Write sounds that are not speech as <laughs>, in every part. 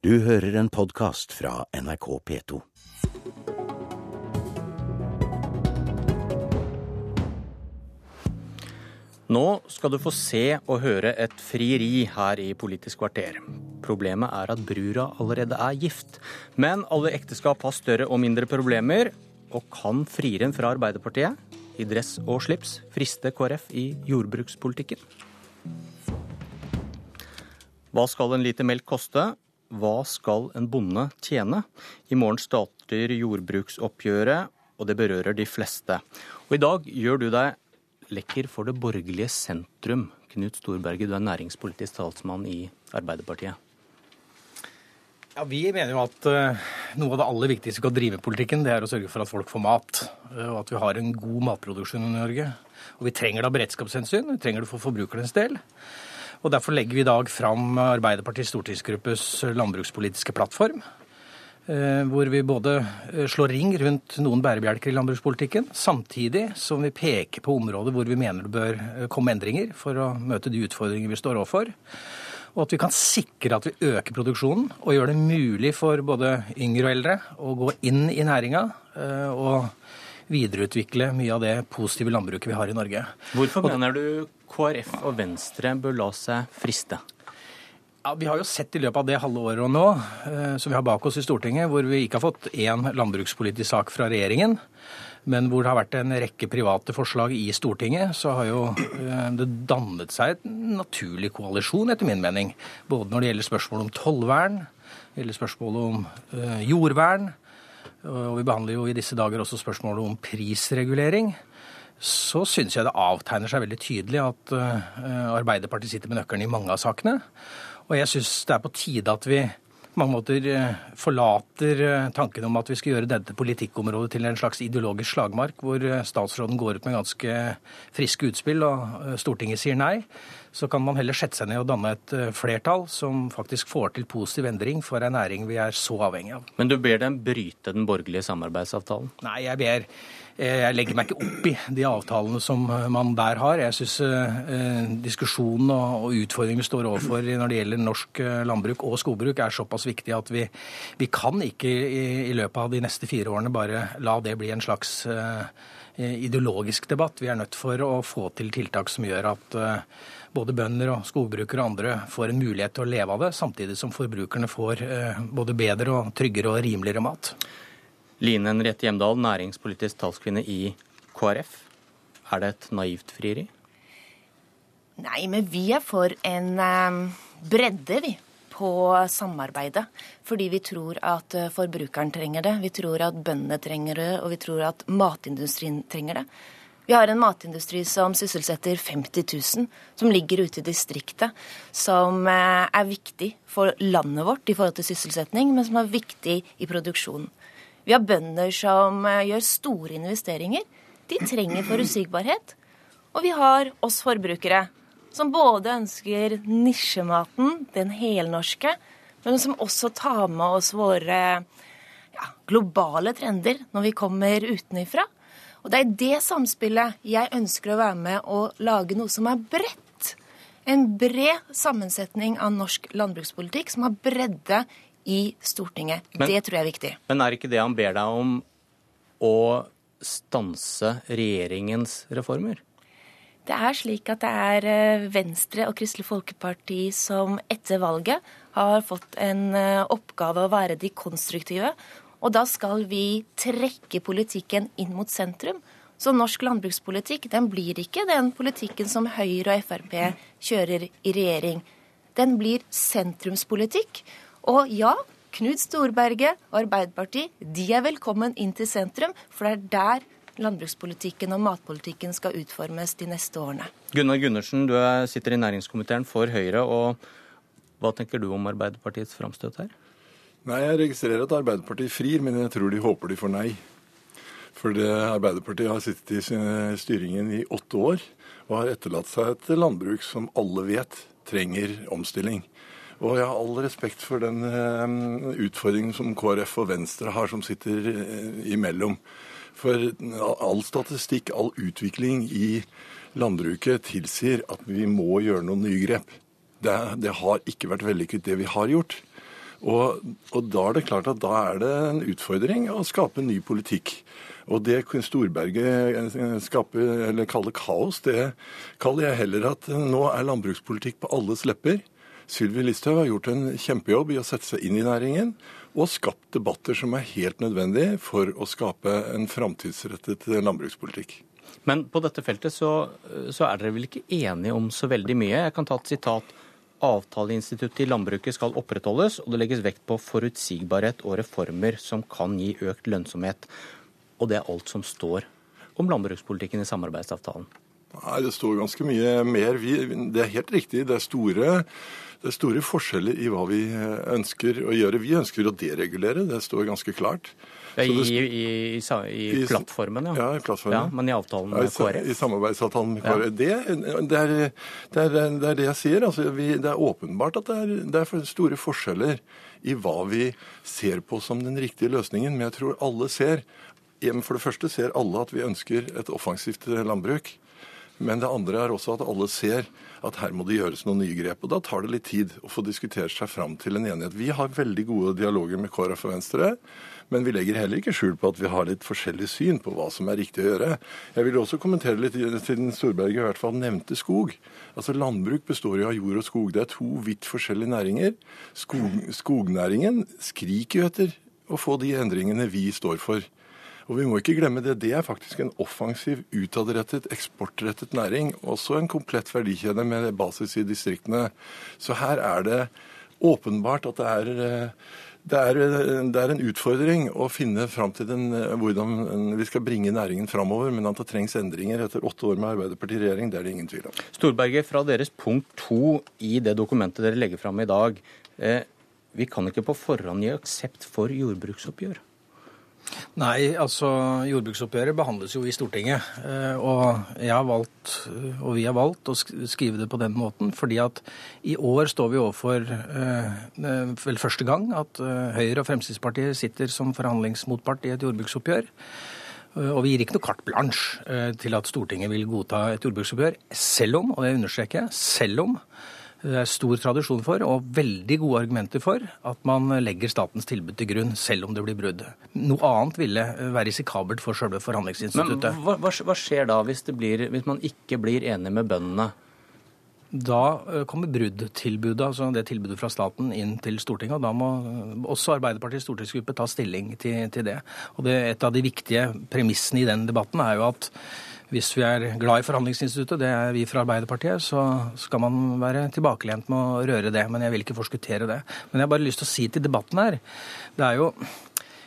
Du hører en podkast fra NRK P2. Nå skal du få se og høre et frieri her i Politisk kvarter. Problemet er at brura allerede er gift. Men alle ekteskap har større og mindre problemer. Og kan frieren fra Arbeiderpartiet i dress og slips friste KrF i jordbrukspolitikken? Hva skal en liter melk koste? Hva skal en bonde tjene? I morgen starter jordbruksoppgjøret, og det berører de fleste. Og i dag gjør du deg lekker for det borgerlige sentrum. Knut Storberget, du er næringspolitisk talsmann i Arbeiderpartiet. Ja, Vi mener jo at uh, noe av det aller viktigste vi kan drive politikken, det er å sørge for at folk får mat. Uh, og at vi har en god matproduksjon i Norge. Og vi trenger det av beredskapshensyn, vi trenger det for forbrukernes del. Og Derfor legger vi i dag fram Arbeiderpartiets stortingsgruppes landbrukspolitiske plattform. Uh, hvor vi både slår ring rundt noen bærebjelker i landbrukspolitikken, samtidig som vi peker på områder hvor vi mener det bør komme endringer for å møte de utfordringer vi står overfor og at vi kan sikre at vi øker produksjonen og gjør det mulig for både yngre og eldre å gå inn i næringa eh, og videreutvikle mye av det positive landbruket vi har i Norge. Hvorfor mener du KrF og Venstre bør la seg friste? Ja, Vi har jo sett i løpet av det halve året og nå, eh, som vi har bak oss i Stortinget, hvor vi ikke har fått én landbrukspolitisk sak fra regjeringen, men hvor det har vært en rekke private forslag i Stortinget, så har jo eh, det dannet seg en naturlig koalisjon, etter min mening. Både når det gjelder spørsmål om tollvern, eller spørsmålet spørsmål om eh, jordvern, og vi behandler jo i disse dager også spørsmålet om prisregulering så syns jeg det avtegner seg veldig tydelig at Arbeiderpartiet sitter med nøkkelen i mange av sakene. Og jeg syns det er på tide at vi på mange måter eh, forlater eh, tanken om at vi skal gjøre dette politikkområdet til en slags ideologisk slagmark, hvor eh, statsråden går ut med ganske friske utspill og Stortinget sier nei. Så kan man heller sette seg ned og danne et flertall som faktisk får til positiv endring for en næring vi er så avhengig av. Men du ber dem bryte den borgerlige samarbeidsavtalen? Nei, jeg ber Eh, jeg legger meg ikke opp i de avtalene som eh, man der har. Jeg syns eh, diskusjonen og, utfordringen vi står overfor når det gjelder norsk eh, landbruk og skogbruk, er såpass viktig at vi, vi kan ikke i, løpet av de neste fire årene bare la det bli en slags eh, ideologisk debatt. Vi er nødt for å få til tiltak som gjør at eh, både bønder og skogbrukere og andre får en mulighet til å leve av det, samtidig som forbrukerne får både bedre og tryggere og rimeligere mat. Line Henriette Hjemdal, næringspolitisk talskvinne i KrF. Er det et naivt frieri? Nei, men vi er for en um, bredde, vi, på samarbeidet. Fordi vi tror at uh, forbrukeren trenger det, vi tror at bøndene trenger det, og vi tror at matindustrien trenger det. Vi har en matindustri som sysselsetter 50 000, som ligger ute i distriktet. Som uh, er viktig for landet vårt i forhold til sysselsetting, men som er viktig i produksjonen. Vi har bønder som eh, gjør store investeringer. De trenger forutsigbarhet. Og vi har oss forbrukere som både ønsker nisjematen, den helnorske, men som også tar med oss våre ja, globale trender når vi kommer utenifra. Og det er i det samspillet jeg ønsker å være med og lage noe som er bredt. En bred sammensetning av norsk landbrukspolitikk som har bredde i Stortinget. Men, det tror jeg er viktig. Men er ikke det han ber deg om å stanse regjeringens reformer? Det er slik at det er eh, Venstre og Kristelig Folkeparti som etter valget har fått en eh, oppgave å være de konstruktive. Og da skal vi trekke politikken inn mot sentrum. Så norsk landbrukspolitikk den blir ikke den politikken som Høyre og Frp kjører i regjering. Den blir sentrumspolitikk. Og ja, Knut Storberget og Arbeiderpartiet de er velkommen inn til sentrum, for det er der landbrukspolitikken og matpolitikken skal utformes de neste årene. Gunnar Gundersen, du sitter i næringskomiteen for Høyre. og Hva tenker du om Arbeiderpartiets framstøt her? Nei, Jeg registrerer at Arbeiderpartiet frir, men jeg tror de håper de får nei. For Arbeiderpartiet har sittet i styringen i åtte år og har etterlatt seg et landbruk som alle vet trenger omstilling. Og jeg har all respekt for den uh, utfordringen som KrF og Venstre har, som sitter uh, imellom. For all statistikk, all utvikling i landbruket tilsier at vi må gjøre noen nye grep. Det, det har ikke vært vellykket, det vi har gjort. Og, og da er det klart at da er det en utfordring å skape ny politikk. Og det Storberget eh, eller kaller kaos, det kaller jeg heller at nå er landbrukspolitikk på alles lepper. Sylvi Listhaug har gjort en kjempejobb i å sette seg inn i næringen og skapt debatter som er helt nødvendige for å skape en framtidsrettet landbrukspolitikk. Men på dette feltet så, så, er dere vel ikke enige om så veldig mye? Jeg kan ta et sitat. Avtaleinstituttet i landbruket skal opprettholdes, og det legges vekt på forutsigbarhet og reformer som kan gi økt lønnsomhet. Og det er alt som står om landbrukspolitikken i samarbeidsavtalen. Nei, det står ganske mye mer. Vi, det er helt riktig. Det er store det er store forskjeller i hva vi ønsker å gjøre. Vi ønsker å deregulere, det står ganske klart. Ja, i, i, i, i, plattformen, ja. ja. i plattformen. Ja, Men i avtalen med KrF? I samarbeidsavtalen med KrF. Det, det, er, det, er, det, er, det jeg sier. Altså, vi, det er åpenbart at det er, det er store forskjeller i hva vi ser på som den riktige løsningen. Men jeg tror alle ser For det første ser alle at vi ønsker et offensivt landbruk. Men det andre er også at alle ser at her må det gjøres noen nye grep. Og da tar det litt tid å få diskutert seg fram til en enighet. Vi har veldig gode dialoger med KrF og Venstre. Men vi legger heller ikke skjul på at vi har litt forskjellig syn på hva som er riktig å gjøre. Jeg vil også kommentere litt, siden Storberget i hvert fall nevnte skog. Altså Landbruk består jo av jord og skog. Det er to vidt forskjellige næringer. Skog, skognæringen skriker jo etter å få de endringene vi står for. Og vi må ikke glemme det. Det er faktisk en offensiv, utadrettet, eksportrettet næring. Også en komplett verdikjede med basis i distriktene. Så her er det åpenbart at det er det er, det er, en utfordring å finne fram til den, hvordan vi skal bringe næringen framover. Men at det trengs endringer etter åtte år med Arbeiderpartiet i regjering, det er det ingen tvil om. Storberget, fra deres punkt to i det dokumentet dere legger fram i dag. Eh, vi kan ikke på forhånd gi aksept for jordbruksoppgjør? Nei, altså jordbruksoppgjøret behandles jo i Stortinget. Eh, og jeg har valgt, og vi har valgt å skrive det på den måten fordi at i år står vi overfor eh, vel første gang at eh, Høyre og Fremskrittspartiet sitter som forhandlingsmotpart i et jordbruksoppgjør. Og vi gir ikke noe carte blanche til at Stortinget vil godta et jordbruksoppgjør, selv om, og det understreker jeg, selv om det er stor tradisjon for, og veldig gode argumenter for, at man legger statens tilbud til grunn, selv om det blir brudd. Noe annet ville være risikabelt for selve forhandlingsinstituttet. Men hva, hva, skjer da hvis, blir, hvis man ikke blir enig med bøndene? Da eh, kommer bruddtilbudet, altså det tilbudet fra staten, inn til Stortinget. og Da må også Arbeiderpartiets stortingsgruppe ta stilling til, til det. Og det, Et av de viktige premissene i den debatten er jo at hvis vi er glad i forhandlingsinstituttet, det er vi fra Arbeiderpartiet, så skal man være tilbakelent med å røre det. Men jeg vil ikke forskuttere det. Men jeg har bare lyst til å si til debatten her Det er jo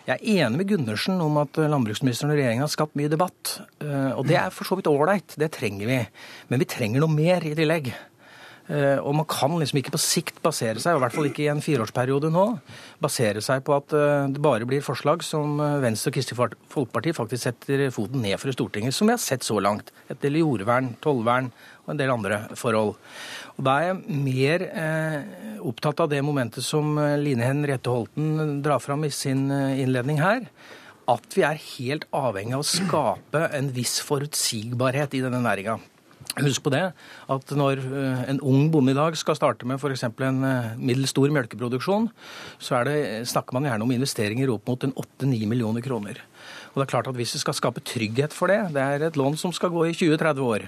jeg er enig med Gundersen om at landbruksministeren og regjeringa har skapt mye debatt. Eh, og det er for så vidt ålreit, det trenger vi. Men vi trenger noe mer i tillegg. Eh, og man kan liksom ikke på sikt basere seg, og i hvert fall ikke i en fireårsperiode nå, basere seg på at eh, det bare blir forslag som eh, Venstre og Kristelig Folkeparti faktisk setter foten ned for i Stortinget, som vi har sett så langt. Et del jordvern, tollvern og en del andre forhold. Og Da er jeg mer eh, opptatt av det momentet som Line Henriette Holten drar fram i sin innledning her. At vi er helt avhengig av å skape en viss forutsigbarhet i denne næringa. Husk på det, at når eh, en ung bonde i dag skal starte med f.eks. en eh, middels stor melkeproduksjon, så det, snakker man gjerne om investeringer opp mot 8-9 millioner kroner. Og det er klart at Hvis vi skal skape trygghet for det, det er et lån som skal gå i 20-30 år,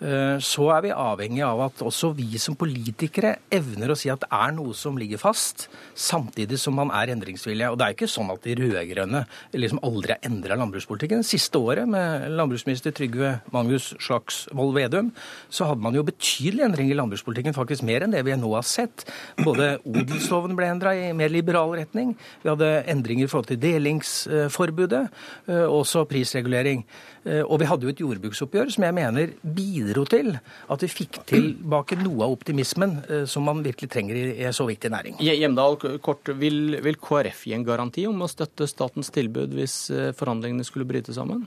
så er vi avhengig av at også vi som politikere evner å si at det er noe som ligger fast, samtidig som man er endringsvillig. Og det er ikke sånn at de rød-grønne liksom aldri har endra landbrukspolitikken. Siste året med landbruksminister Trygve Magnus Slagsvold Vedum så hadde man jo betydelig endring i landbrukspolitikken, faktisk mer enn det vi nå har sett. Både odelsloven ble endra i mer liberal retning, vi hadde endringer i forhold til delingsforbudet, og også prisregulering. Eh, og vi hadde jo et jordbruksoppgjør som jeg mener bidro til at vi fikk tilbake noe av optimismen eh, som man virkelig trenger i en så viktig næring. Hjemdal, kort, vil, vil KrF gi en garanti om å støtte statens tilbud hvis eh, forhandlingene skulle bryte sammen?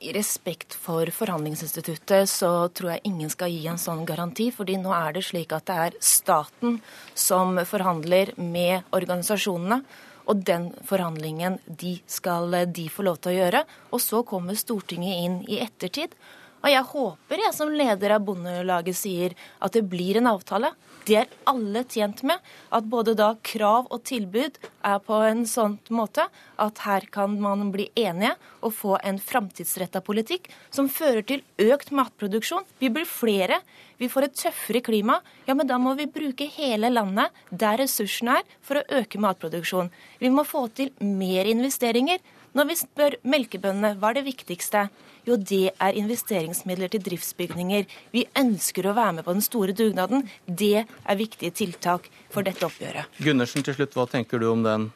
I respekt for forhandlingsinstituttet så tror jeg ingen skal gi en sånn garanti. fordi nå er det slik at det er staten som forhandler med organisasjonene. Og den forhandlingen de skal de få lov til å gjøre. Og så kommer Stortinget inn i ettertid Og jeg håper jeg som leder av Bondelaget sier at det blir en avtale. Det er alle tjent med. At både da krav og tilbud er på en sånn måte at her kan man bli enige og få en framtidsretta politikk som fører til økt matproduksjon. Vi blir flere. Vi får et tøffere klima. Ja, men da må vi bruke hele landet der ressursene er, for å øke matproduksjonen. Vi må få til mer investeringer. Når vi spør melkebøndene hva er det viktigste, jo, det er investeringsmidler til driftsbygninger. Vi ønsker å være med på den store dugnaden. Det er viktige tiltak for dette oppgjøret. Gundersen, til slutt, hva tenker du om den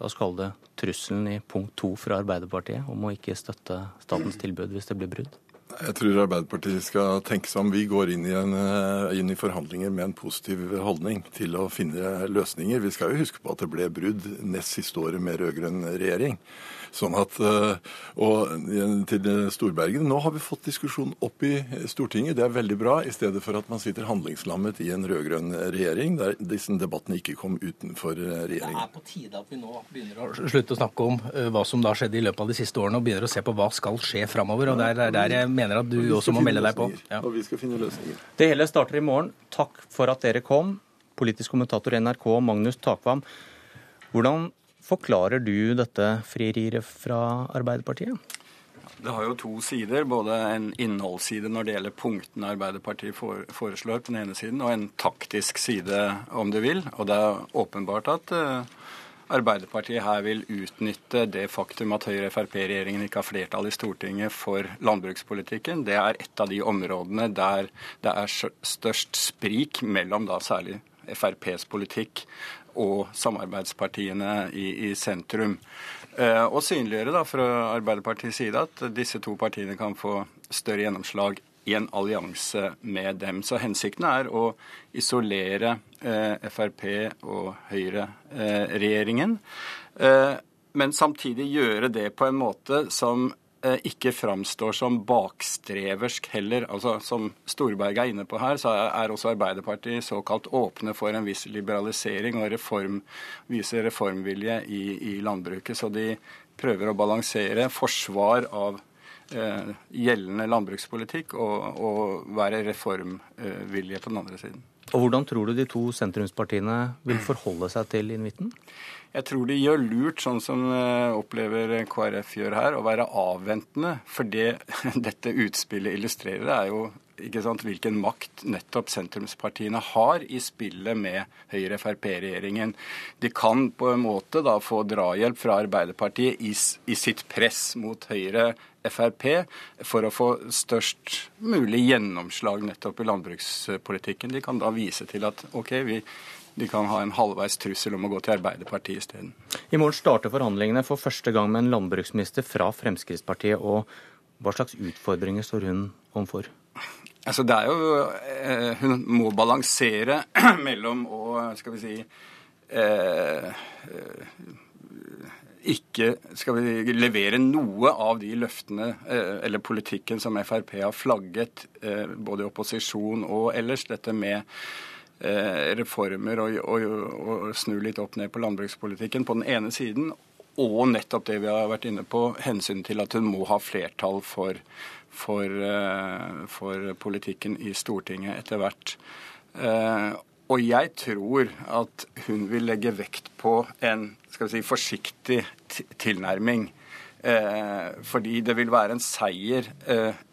hva skal det, trusselen i punkt to fra Arbeiderpartiet om å ikke støtte statens tilbud hvis det blir brudd? Jeg tror Arbeiderpartiet skal tenke seg om. Vi går inn i, en, eh, inn i, forhandlinger med en positiv holdning til å finne løsninger. Vi skal jo huske på at det ble brudd nest siste året med rød-grønn regjering. Sånn at, eh, og til Storbergen. Nå har vi fått diskusjon opp i Stortinget. Det er veldig bra, i stedet for at man sitter handlingslammet i en rød-grønn regjering, der disse debattene ikke kom utenfor regjeringen. Det er på tide at vi nå begynner å slutte å snakke om eh, hva som da skjedde i løpet av de siste årene, og begynner å se på hva skal skje framover. Og der, der jeg mener at du også må melde deg på. Ja. Og vi skal finne løsninger. Det hele starter i morgen. Takk for at dere kom. Politisk kommentator i NRK, Magnus Takvam. Hvordan forklarer du dette frieriet fra Arbeiderpartiet? Det har jo to sider. Både en innholdsside når det gjelder punktene Arbeiderpartiet foreslår på den ene siden, og en taktisk side, om du vil. Og det er åpenbart at uh, Arbeiderpartiet her vil utnytte det faktum at Høyre-Frp-regjeringen ikke har flertall i Stortinget for landbrukspolitikken. Det er et av de områdene der det er størst sprik mellom da særlig FrPs politikk og samarbeidspartiene i, i sentrum. Eh, og synliggjøre da fra Arbeiderpartiets side at disse to partiene kan få større gjennomslag i en allianse med dem. Så hensikten er å isolere eh, Frp og Høyre-regjeringen. Eh, men samtidig gjøre det på en måte som Eh, ikke framstår som bakstreversk heller. Altså, Som Storberget er inne på her, så er også Arbeiderpartiet såkalt åpne for en viss liberalisering og reform, viser reformvilje i, i landbruket. Så de prøver å balansere forsvar av eh, gjeldende landbrukspolitikk og, og være reformvilje på den andre siden. Og Hvordan tror du de to sentrumspartiene vil forholde seg til invitten? Jeg tror de gjør lurt, sånn som eh, opplever KrF gjør her, å være avventende. For det <laughs> dette utspillet illustrerer, er jo ikke sant, hvilken makt nettopp sentrumspartiene har i spillet med Høyre-Frp-regjeringen. De kan på en måte da få drahjelp fra Arbeiderpartiet i, i sitt press mot Høyre. Frp for å få størst mulig gjennomslag nettopp i landbrukspolitikken. De kan da vise til at OK, vi, de kan ha en halvveis trussel om å gå til Arbeiderpartiet isteden. I morgen starter forhandlingene for første gang med en landbruksminister fra Fremskrittspartiet. og Hva slags utfordringer står hun overfor? Altså, det er jo, eh, Hun må balansere <clears throat> mellom å skal vi si, eh, eh, ikke skal vi levere noe av de løftene eh, eller politikken som Frp har flagget eh, både i opposisjon og ellers. Dette med Eh, reformer og, og, snu litt opp ned på landbrukspolitikken på den ene siden, og nettopp det vi har vært inne på, hensynet til at hun må ha flertall for, for, for politikken i Stortinget etter hvert. Eh, og jeg tror at hun vil legge vekt på en si, forsiktig tilnærming. fordi det vil være en seier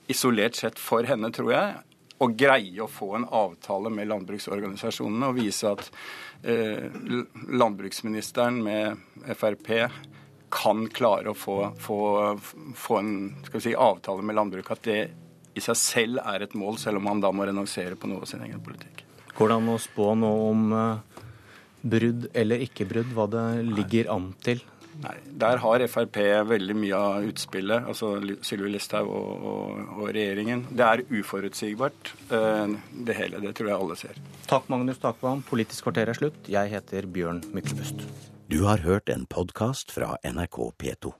isolert sett for henne, tror jeg, å greie å få en avtale med landbruksorganisasjonene og vise at eh, landbruksministeren med Frp kan klare å få, få, få en si, avtale med landbruket. At det i seg selv er et mål, selv om han da må renonsere på noe av sin egen politikk. Går det an å spå noe om eh, brudd eller ikke brudd, hva det ligger an til Nei, Der har Frp veldig mye av utspillet, altså Sylvi Listhaug og, og, og, regjeringen. Det er uforutsigbart, eh, det hele. Det tror jeg alle ser. Takk, Magnus Takvam. Politisk kvarter er slutt. Jeg heter Bjørn Myklebust. Du har hørt en podkast fra NRK P2.